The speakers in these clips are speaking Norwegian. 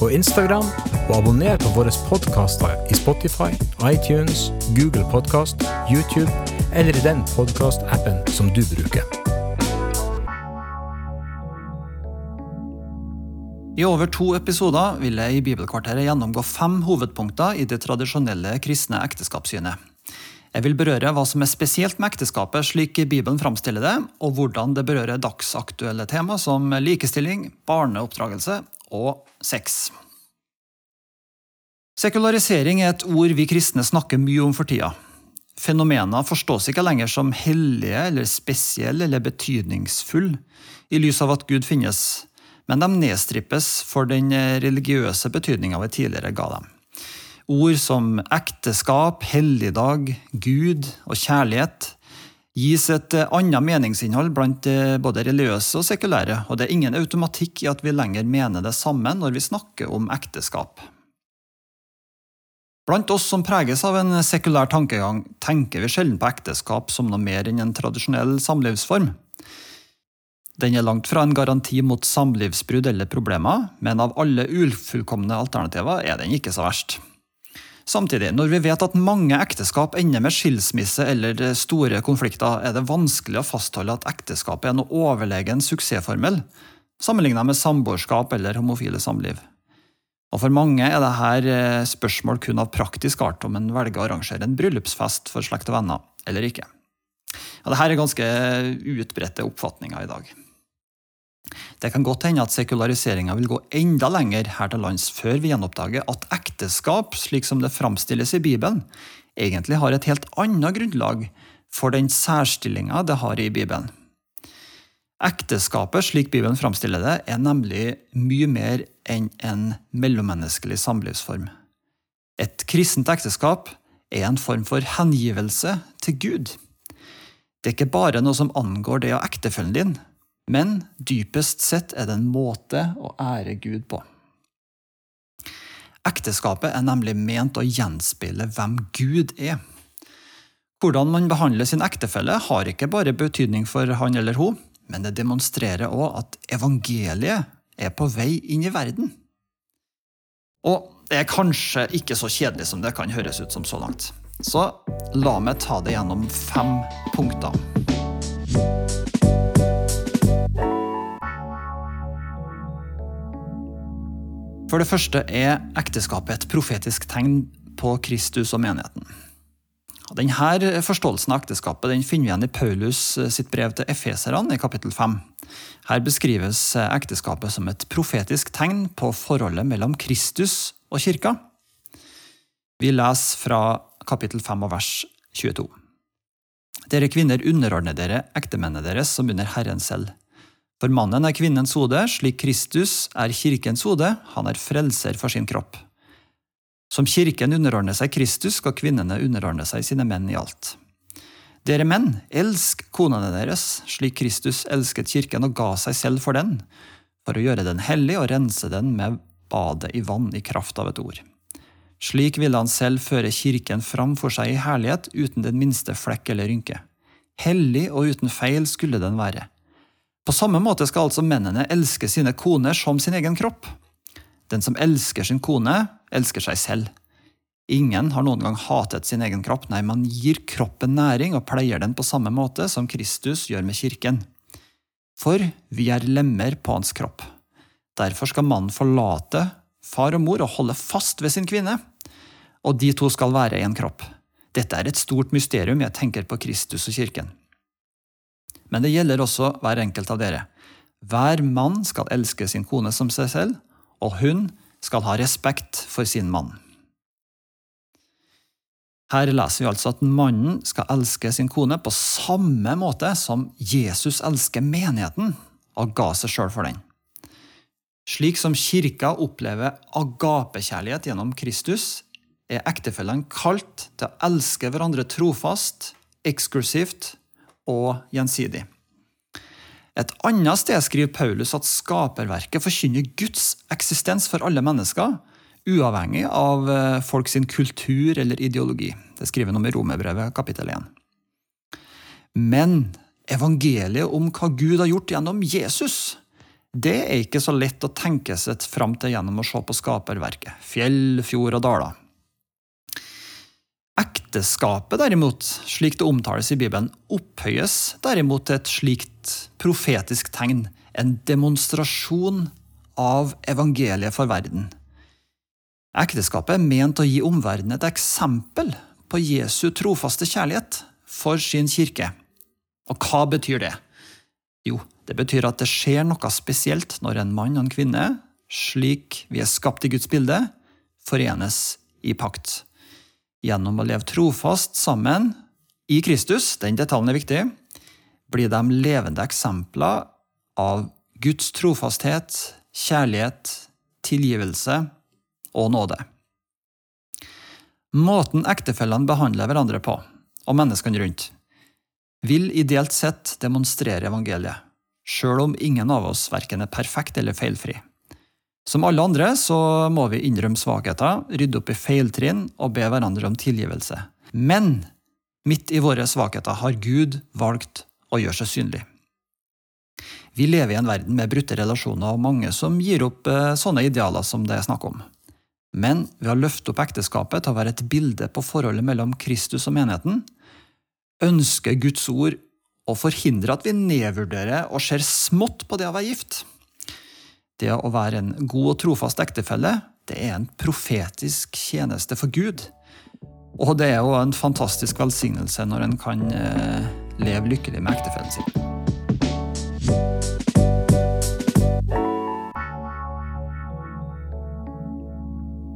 og Instagram, og abonner på våre podkaster i Spotify, iTunes, Google Podkast, YouTube eller i den podkastappen som du bruker. I over to episoder vil jeg i Bibelkvarteret gjennomgå fem hovedpunkter i det tradisjonelle kristne ekteskapssynet. Jeg vil berøre hva som er spesielt med ekteskapet slik Bibelen framstiller det, og hvordan det berører dagsaktuelle tema som likestilling, barneoppdragelse og sex. Sekularisering er et ord vi kristne snakker mye om for tida. Fenomener forstås ikke lenger som hellige eller spesielle eller betydningsfulle i lys av at Gud finnes, men de nedstrippes for den religiøse betydninga vi tidligere ga dem. Ord som ekteskap, helligdag, Gud og kjærlighet gis et annet meningsinnhold blant både religiøse og sekulære, og det er ingen automatikk i at vi lenger mener det samme når vi snakker om ekteskap. Blant oss som preges av en sekulær tankegang, tenker vi sjelden på ekteskap som noe mer enn en tradisjonell samlivsform. Den er langt fra en garanti mot samlivsbrudd eller problemer, men av alle ufullkomne alternativer er den ikke så verst. Samtidig, når vi vet at mange ekteskap ender med skilsmisse eller store konflikter, er det vanskelig å fastholde at ekteskapet er noe overlegen suksessformel, sammenlignet med samboerskap eller homofile samliv. Og For mange er dette eh, spørsmål kun av praktisk art om en velger å arrangere en bryllupsfest for slekt og venner eller ikke. Ja, dette er ganske utbredte oppfatninger i dag. Det kan godt hende at sekulariseringa vil gå enda lenger her til lands før vi gjenoppdager at ekteskap, slik som det framstilles i Bibelen, egentlig har et helt annet grunnlag for den særstillinga det har i Bibelen. Ekteskapet, slik Bibelen framstiller det, er nemlig mye mer enn en mellommenneskelig samlivsform. Et kristent ekteskap er en form for hengivelse til Gud. Det er ikke bare noe som angår det av ektefellen din, men dypest sett er det en måte å ære Gud på. Ekteskapet er nemlig ment å gjenspeile hvem Gud er. Hvordan man behandler sin ektefelle, har ikke bare betydning for han eller hun, men det demonstrerer òg at evangeliet er på vei inn i verden. Og det er kanskje ikke så kjedelig som det kan høres ut som så langt. Så la meg ta det gjennom fem punkter. For det første er ekteskapet et profetisk tegn på Kristus og menigheten. Denne forståelsen av ekteskapet den finner vi igjen i Paulus eh, sitt brev til efeserne i kapittel 5. Her beskrives eh, ekteskapet som et profetisk tegn på forholdet mellom Kristus og kirka. Vi leser fra kapittel 5 og vers 22. Dere kvinner underordner dere ektemennene deres som under Herren selv. For mannen er kvinnens hode, slik Kristus er kirkens hode, han er frelser for sin kropp. Som kirken underordner seg Kristus, skal kvinnene underordne seg sine menn i alt. Dere menn, elsk konene deres, slik Kristus elsket kirken og ga seg selv for den, for å gjøre den hellig og rense den med badet i vann i kraft av et ord. Slik ville han selv føre kirken fram for seg i herlighet uten den minste flekk eller rynke. Hellig og uten feil skulle den være. På samme måte skal altså mennene elske sine koner som sin egen kropp. Den som elsker sin kone, elsker seg selv. Ingen har noen gang hatet sin egen kropp, nei, man gir kroppen næring og pleier den på samme måte som Kristus gjør med kirken. For vi er lemmer på hans kropp. Derfor skal mannen forlate far og mor og holde fast ved sin kvinne, og de to skal være en kropp. Dette er et stort mysterium jeg tenker på Kristus og kirken. Men det gjelder også hver enkelt av dere. Hver mann skal elske sin kone som seg selv, og hun skal ha respekt for sin mann. Her leser vi altså at mannen skal elske sin kone på samme måte som Jesus elsker menigheten og ga seg sjøl for den. Slik som kirka opplever agapekjærlighet gjennom Kristus, er ektefellene kalt til å elske hverandre trofast, eksklusivt og gjensidig. Et annet sted skriver Paulus at skaperverket forkynner Guds eksistens for alle mennesker, uavhengig av folks kultur eller ideologi. Det skriver han om i Romerbrevet kapittel 1. Men evangeliet om hva Gud har gjort gjennom Jesus, det er ikke så lett å tenke seg fram til gjennom å se på skaperverket. Fjell, fjord og daler. Ekteskapet, derimot, slik det omtales i Bibelen, opphøyes derimot til et slikt profetisk tegn, en demonstrasjon av evangeliet for verden. Ekteskapet er ment å gi omverdenen et eksempel på Jesu trofaste kjærlighet for sin kirke. Og hva betyr det? Jo, det betyr at det skjer noe spesielt når en mann og en kvinne, slik vi er skapt i Guds bilde, forenes i pakt. Gjennom å leve trofast sammen i Kristus, den detaljen er viktig, blir de levende eksempler av Guds trofasthet, kjærlighet, tilgivelse og nåde. Måten ektefellene behandler hverandre på, og menneskene rundt, vil ideelt sett demonstrere evangeliet, sjøl om ingen av oss verken er perfekt eller feilfri. Som alle andre så må vi innrømme svakheter, rydde opp i feiltrinn og be hverandre om tilgivelse. Men midt i våre svakheter har Gud valgt å gjøre seg synlig. Vi lever i en verden med brutte relasjoner og mange som gir opp eh, sånne idealer som det er snakk om. Men ved å løfte opp ekteskapet til å være et bilde på forholdet mellom Kristus og menigheten, ønsker Guds ord å forhindre at vi nedvurderer og ser smått på det å være gift. Det å være en god og trofast ektefelle, det er en profetisk tjeneste for Gud. Og det er jo en fantastisk velsignelse når en kan eh, leve lykkelig med ektefellen sin.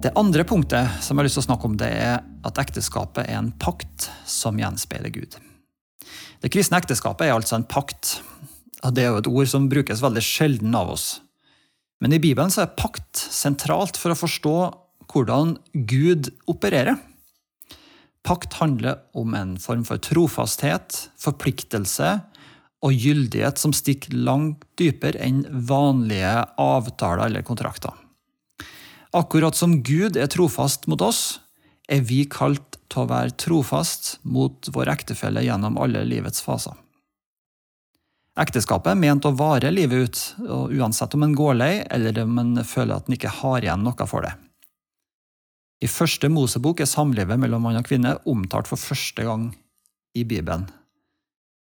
Det andre punktet som jeg har lyst til å snakke om, det er at ekteskapet er en pakt som gjenspeiler Gud. Det kristne ekteskapet er altså en pakt. og Det er jo et ord som brukes veldig sjelden av oss. Men i Bibelen så er pakt sentralt for å forstå hvordan Gud opererer. Pakt handler om en form for trofasthet, forpliktelse og gyldighet som stikker langt dypere enn vanlige avtaler eller kontrakter. Akkurat som Gud er trofast mot oss, er vi kalt til å være trofast mot vår ektefelle gjennom alle livets faser. Ekteskapet er ment å vare livet ut, og uansett om en går lei eller om en føler at en ikke har igjen noe for det. I første Mosebok er samlivet mellom mann og kvinne omtalt for første gang i Bibelen.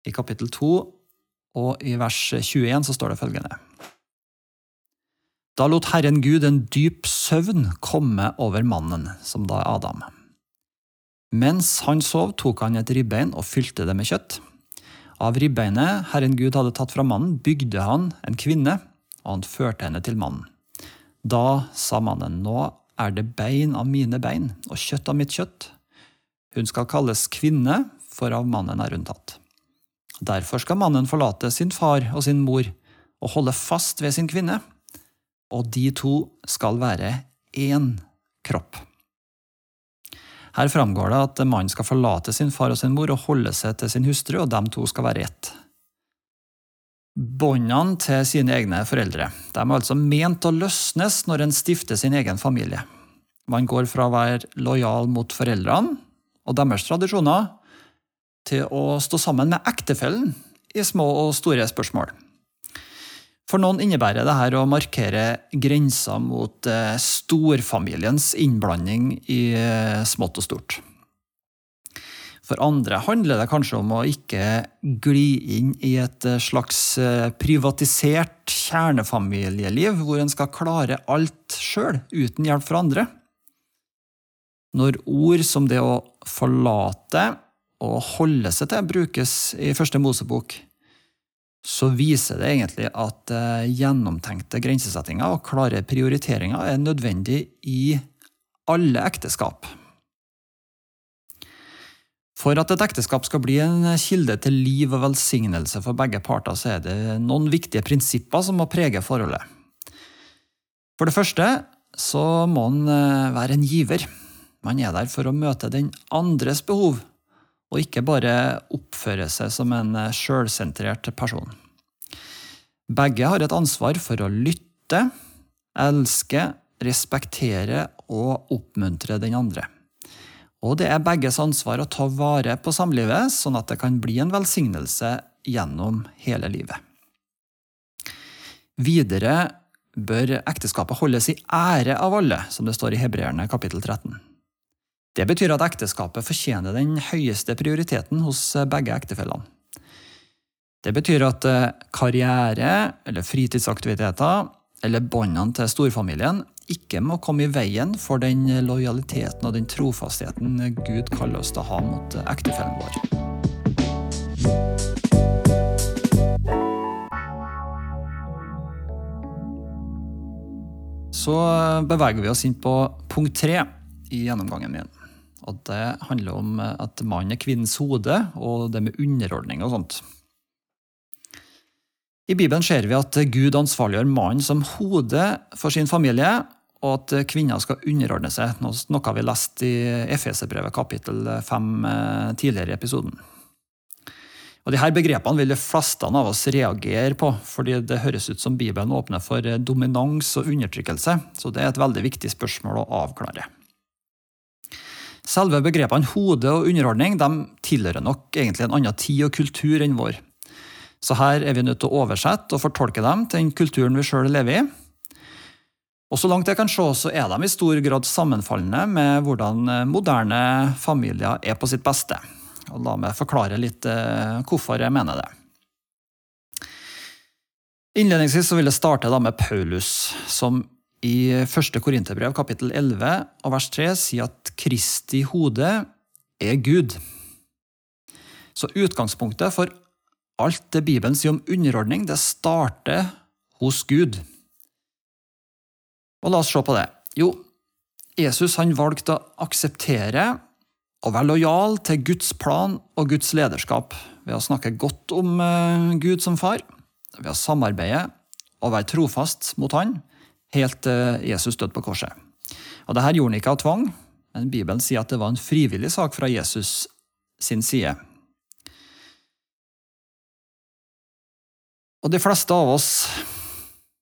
I kapittel 2 og i vers 21 så står det følgende. Da lot Herren Gud en dyp søvn komme over mannen, som da er Adam. Mens han sov, tok han et ribbein og fylte det med kjøtt. Av ribbeinet Herren Gud hadde tatt fra mannen, bygde han en kvinne, og han førte henne til mannen. Da sa mannen, nå er det bein av mine bein og kjøtt av mitt kjøtt. Hun skal kalles kvinne, for av mannen er hun tatt. Derfor skal mannen forlate sin far og sin mor og holde fast ved sin kvinne, og de to skal være én kropp. Her framgår det at mannen skal forlate sin far og sin mor og holde seg til sin hustru, og de to skal være ett. Båndene til sine egne foreldre de er altså ment å løsnes når en stifter sin egen familie. Man går fra å være lojal mot foreldrene og deres tradisjoner, til å stå sammen med ektefellen i små og store spørsmål. For noen innebærer dette å markere grensa mot eh, storfamiliens innblanding i eh, smått og stort. For andre handler det kanskje om å ikke gli inn i et eh, slags privatisert kjernefamilieliv, hvor en skal klare alt sjøl, uten hjelp fra andre. Når ord som det å forlate og holde seg til brukes i Første Mosebok, så viser det egentlig at eh, gjennomtenkte grensesettinger og klare prioriteringer er nødvendig i alle ekteskap. For at et ekteskap skal bli en kilde til liv og velsignelse for begge parter, så er det noen viktige prinsipper som må prege forholdet. For det første så må en eh, være en giver. Man er der for å møte den andres behov og ikke bare oppføre seg som en eh, sjølsentrert person. Begge har et ansvar for å lytte, elske, respektere og oppmuntre den andre. Og det er begges ansvar å ta vare på samlivet, sånn at det kan bli en velsignelse gjennom hele livet. Videre bør ekteskapet holdes i ære av alle, som det står i Hebreerne kapittel 13. Det betyr at ekteskapet fortjener den høyeste prioriteten hos begge ektefellene. Det betyr at eh, karriere eller fritidsaktiviteter eller båndene til storfamilien ikke må komme i veien for den lojaliteten og den trofastheten Gud kaller oss til å ha mot ektefellen vår. Så beveger vi oss inn på punkt tre i gjennomgangen min. Og Det handler om at mannen er kvinnens hode, og det med underordning og sånt. I Bibelen ser vi at Gud ansvarliggjør mannen som hode for sin familie, og at kvinner skal underordne seg, noe vi leste i Efeserbrevet kapittel 5 eh, tidligere i episoden. Og de her Begrepene vil de fleste av oss reagere på, fordi det høres ut som Bibelen åpner for dominans og undertrykkelse, så det er et veldig viktig spørsmål å avklare. Selve begrepene hode og underordning de tilhører nok egentlig en annen tid og kultur enn vår. Så her er vi nødt til å oversette og fortolke dem til den kulturen vi sjøl lever i. Og Så langt jeg kan se, så er de i stor grad sammenfallende med hvordan eh, moderne familier er på sitt beste. Og La meg forklare litt eh, hvorfor jeg mener det. Innledningsvis vil jeg starte med Paulus, som i 1. Korinterbrev kapittel 11 og vers 3 sier at Kristi hode er Gud. Så utgangspunktet for alt det Bibelen sier om underordning, det starter hos Gud. Og la oss se på det. Jo, Jesus han valgte å akseptere og være lojal til Guds plan og Guds lederskap ved å snakke godt om eh, Gud som far, ved å samarbeide og være trofast mot han, helt til Jesus døde på korset. Og Dette gjorde han ikke av tvang, men Bibelen sier at det var en frivillig sak fra Jesus sin side. Og de fleste av oss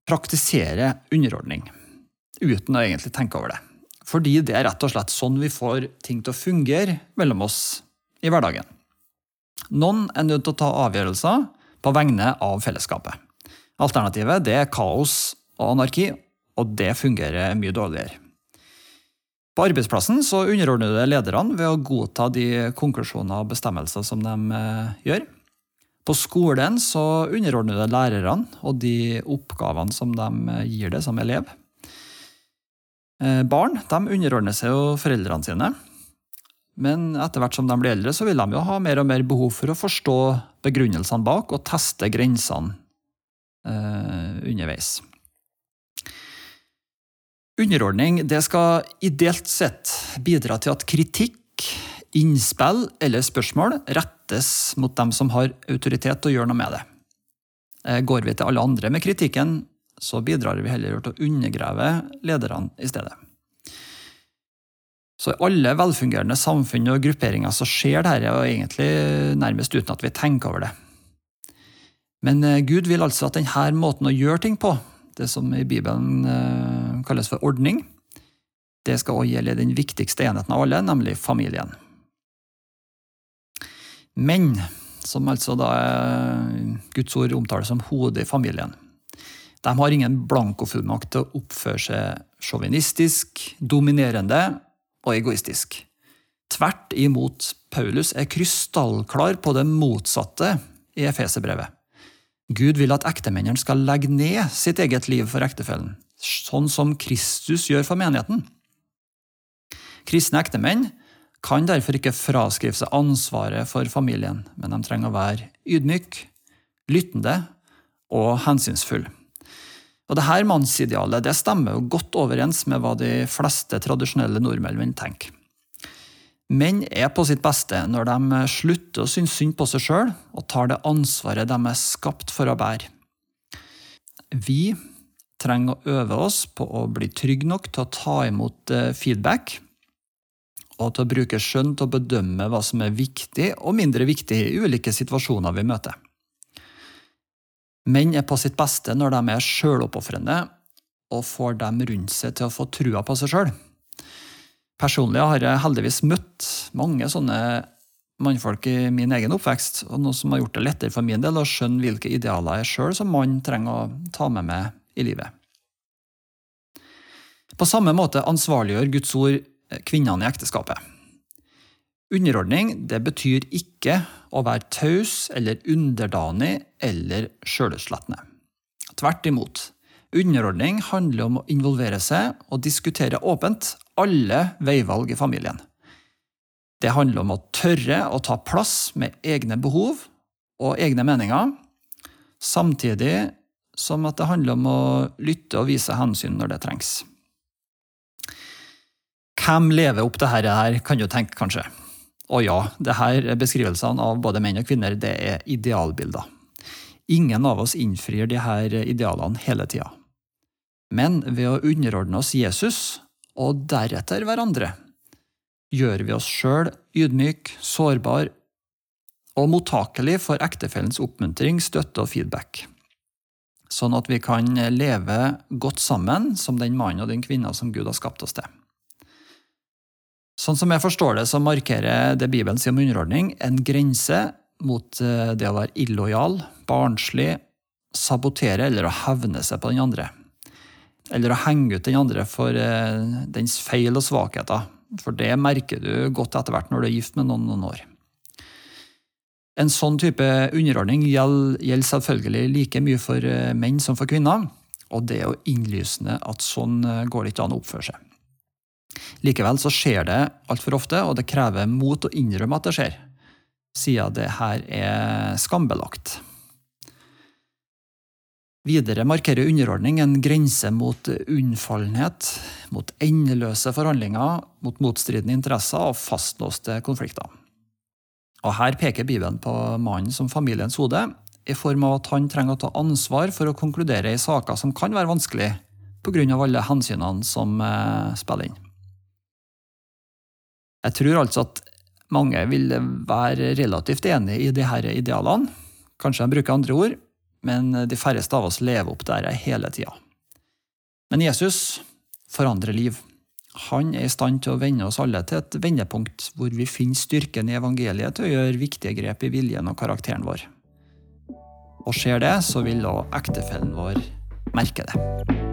praktiserer underordning uten å egentlig tenke over det. Fordi det er rett og slett sånn vi får ting til å fungere mellom oss i hverdagen. Noen er nødt til å ta avgjørelser på vegne av fellesskapet. Alternativet er kaos og anarki, og det fungerer mye dårligere. På arbeidsplassen så underordner du lederne ved å godta de konklusjoner og bestemmelser som de eh, gjør. På skolen så underordner det lærerne og de oppgavene som de gir det som elev. Eh, barn de underordner seg jo foreldrene sine. Men etter hvert som de blir eldre, så vil de jo ha mer og mer behov for å forstå begrunnelsene bak og teste grensene eh, underveis. Underordning det skal ideelt sett bidra til at kritikk innspill eller spørsmål rettes mot dem som har autoritet til å gjøre noe med det. Eh, går vi til alle andre med kritikken, så bidrar vi heller til å undergrave lederne i stedet. Så I alle velfungerende samfunn og grupperinger så skjer dette egentlig nærmest uten at vi tenker over det. Men eh, Gud vil altså at denne måten å gjøre ting på, det som i Bibelen eh, kalles for ordning, det skal også gjelde den viktigste enheten av alle, nemlig familien. Men, som altså da Guds ord omtaler som hodet i familien, de har ingen blankofullmakt til å oppføre seg sjåvinistisk, dominerende og egoistisk. Tvert imot, Paulus er krystallklar på det motsatte i Efeserbrevet. Gud vil at ektemennene skal legge ned sitt eget liv for ektefellen, sånn som Kristus gjør for menigheten. Kristne ektemenn kan derfor ikke fraskrive seg ansvaret for familien, men de trenger å være ydmyk, lyttende og hensynsfull. Og Dette mannsidealet det stemmer jo godt overens med hva de fleste tradisjonelle nordmenn tenker. Menn er på sitt beste når de slutter å synes synd på seg sjøl og tar det ansvaret de er skapt for å bære. Vi trenger å øve oss på å bli trygge nok til å ta imot eh, feedback og til å bruke skjønn til å bedømme hva som er viktig og mindre viktig i ulike situasjoner vi møter. Menn er på sitt beste når de er sjøloppofrende og får dem rundt seg til å få trua på seg sjøl. Personlig har jeg heldigvis møtt mange sånne mannfolk i min egen oppvekst, og noe som har gjort det lettere for min del å skjønne hvilke idealer jeg sjøl som mann trenger å ta med meg i livet. På samme måte ansvarliggjør Guds ord kvinnene i ekteskapet. Underordning det betyr ikke å være taus eller underdanig eller sjølutslettende. Tvert imot. Underordning handler om å involvere seg og diskutere åpent alle veivalg i familien. Det handler om å tørre å ta plass med egne behov og egne meninger, samtidig som at det handler om å lytte og vise hensyn når det trengs. Hvem lever opp dette her, kan du tenke, kanskje. Og ja, det her beskrivelsene av både menn og kvinner det er idealbilder. Ingen av oss innfrir her idealene hele tida. Men ved å underordne oss Jesus, og deretter hverandre, gjør vi oss sjøl ydmyk, sårbar og mottakelig for ektefellens oppmuntring, støtte og feedback. Sånn at vi kan leve godt sammen som den mannen og den kvinna som Gud har skapt oss til. Sånn som jeg forstår det, så markerer det Bibelen sier om underordning, en grense mot eh, det å være illojal, barnslig, sabotere eller å hevne seg på den andre. Eller å henge ut den andre for eh, dens feil og svakheter. For det merker du godt etter hvert når du er gift med noen noen år. En sånn type underordning gjelder selvfølgelig like mye for eh, menn som for kvinner, og det er jo innlysende at sånn går det ikke an å oppføre seg. Likevel så skjer det altfor ofte, og det krever mot å innrømme at det skjer, siden det her er skambelagt. Videre markerer underordning en grense mot unnfallenhet, mot endeløse forhandlinger, mot motstridende interesser og fastlåste konflikter. Og Her peker Bibelen på mannen som familiens hode, i form av at han trenger å ta ansvar for å konkludere i saker som kan være vanskelig, pga. alle hensynene som eh, spiller inn. Jeg tror altså at mange vil være relativt enig i disse idealene. Kanskje de bruker andre ord, men de færreste av oss lever opp der hele tida. Men Jesus forandrer liv. Han er i stand til å vende oss alle til et vendepunkt hvor vi finner styrken i evangeliet til å gjøre viktige grep i viljen og karakteren vår. Og skjer det, så vil da ektefellen vår merke det.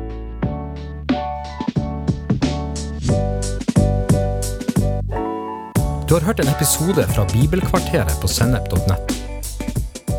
Du har hørt en episode fra Bibelkvarteret på sennep.nett.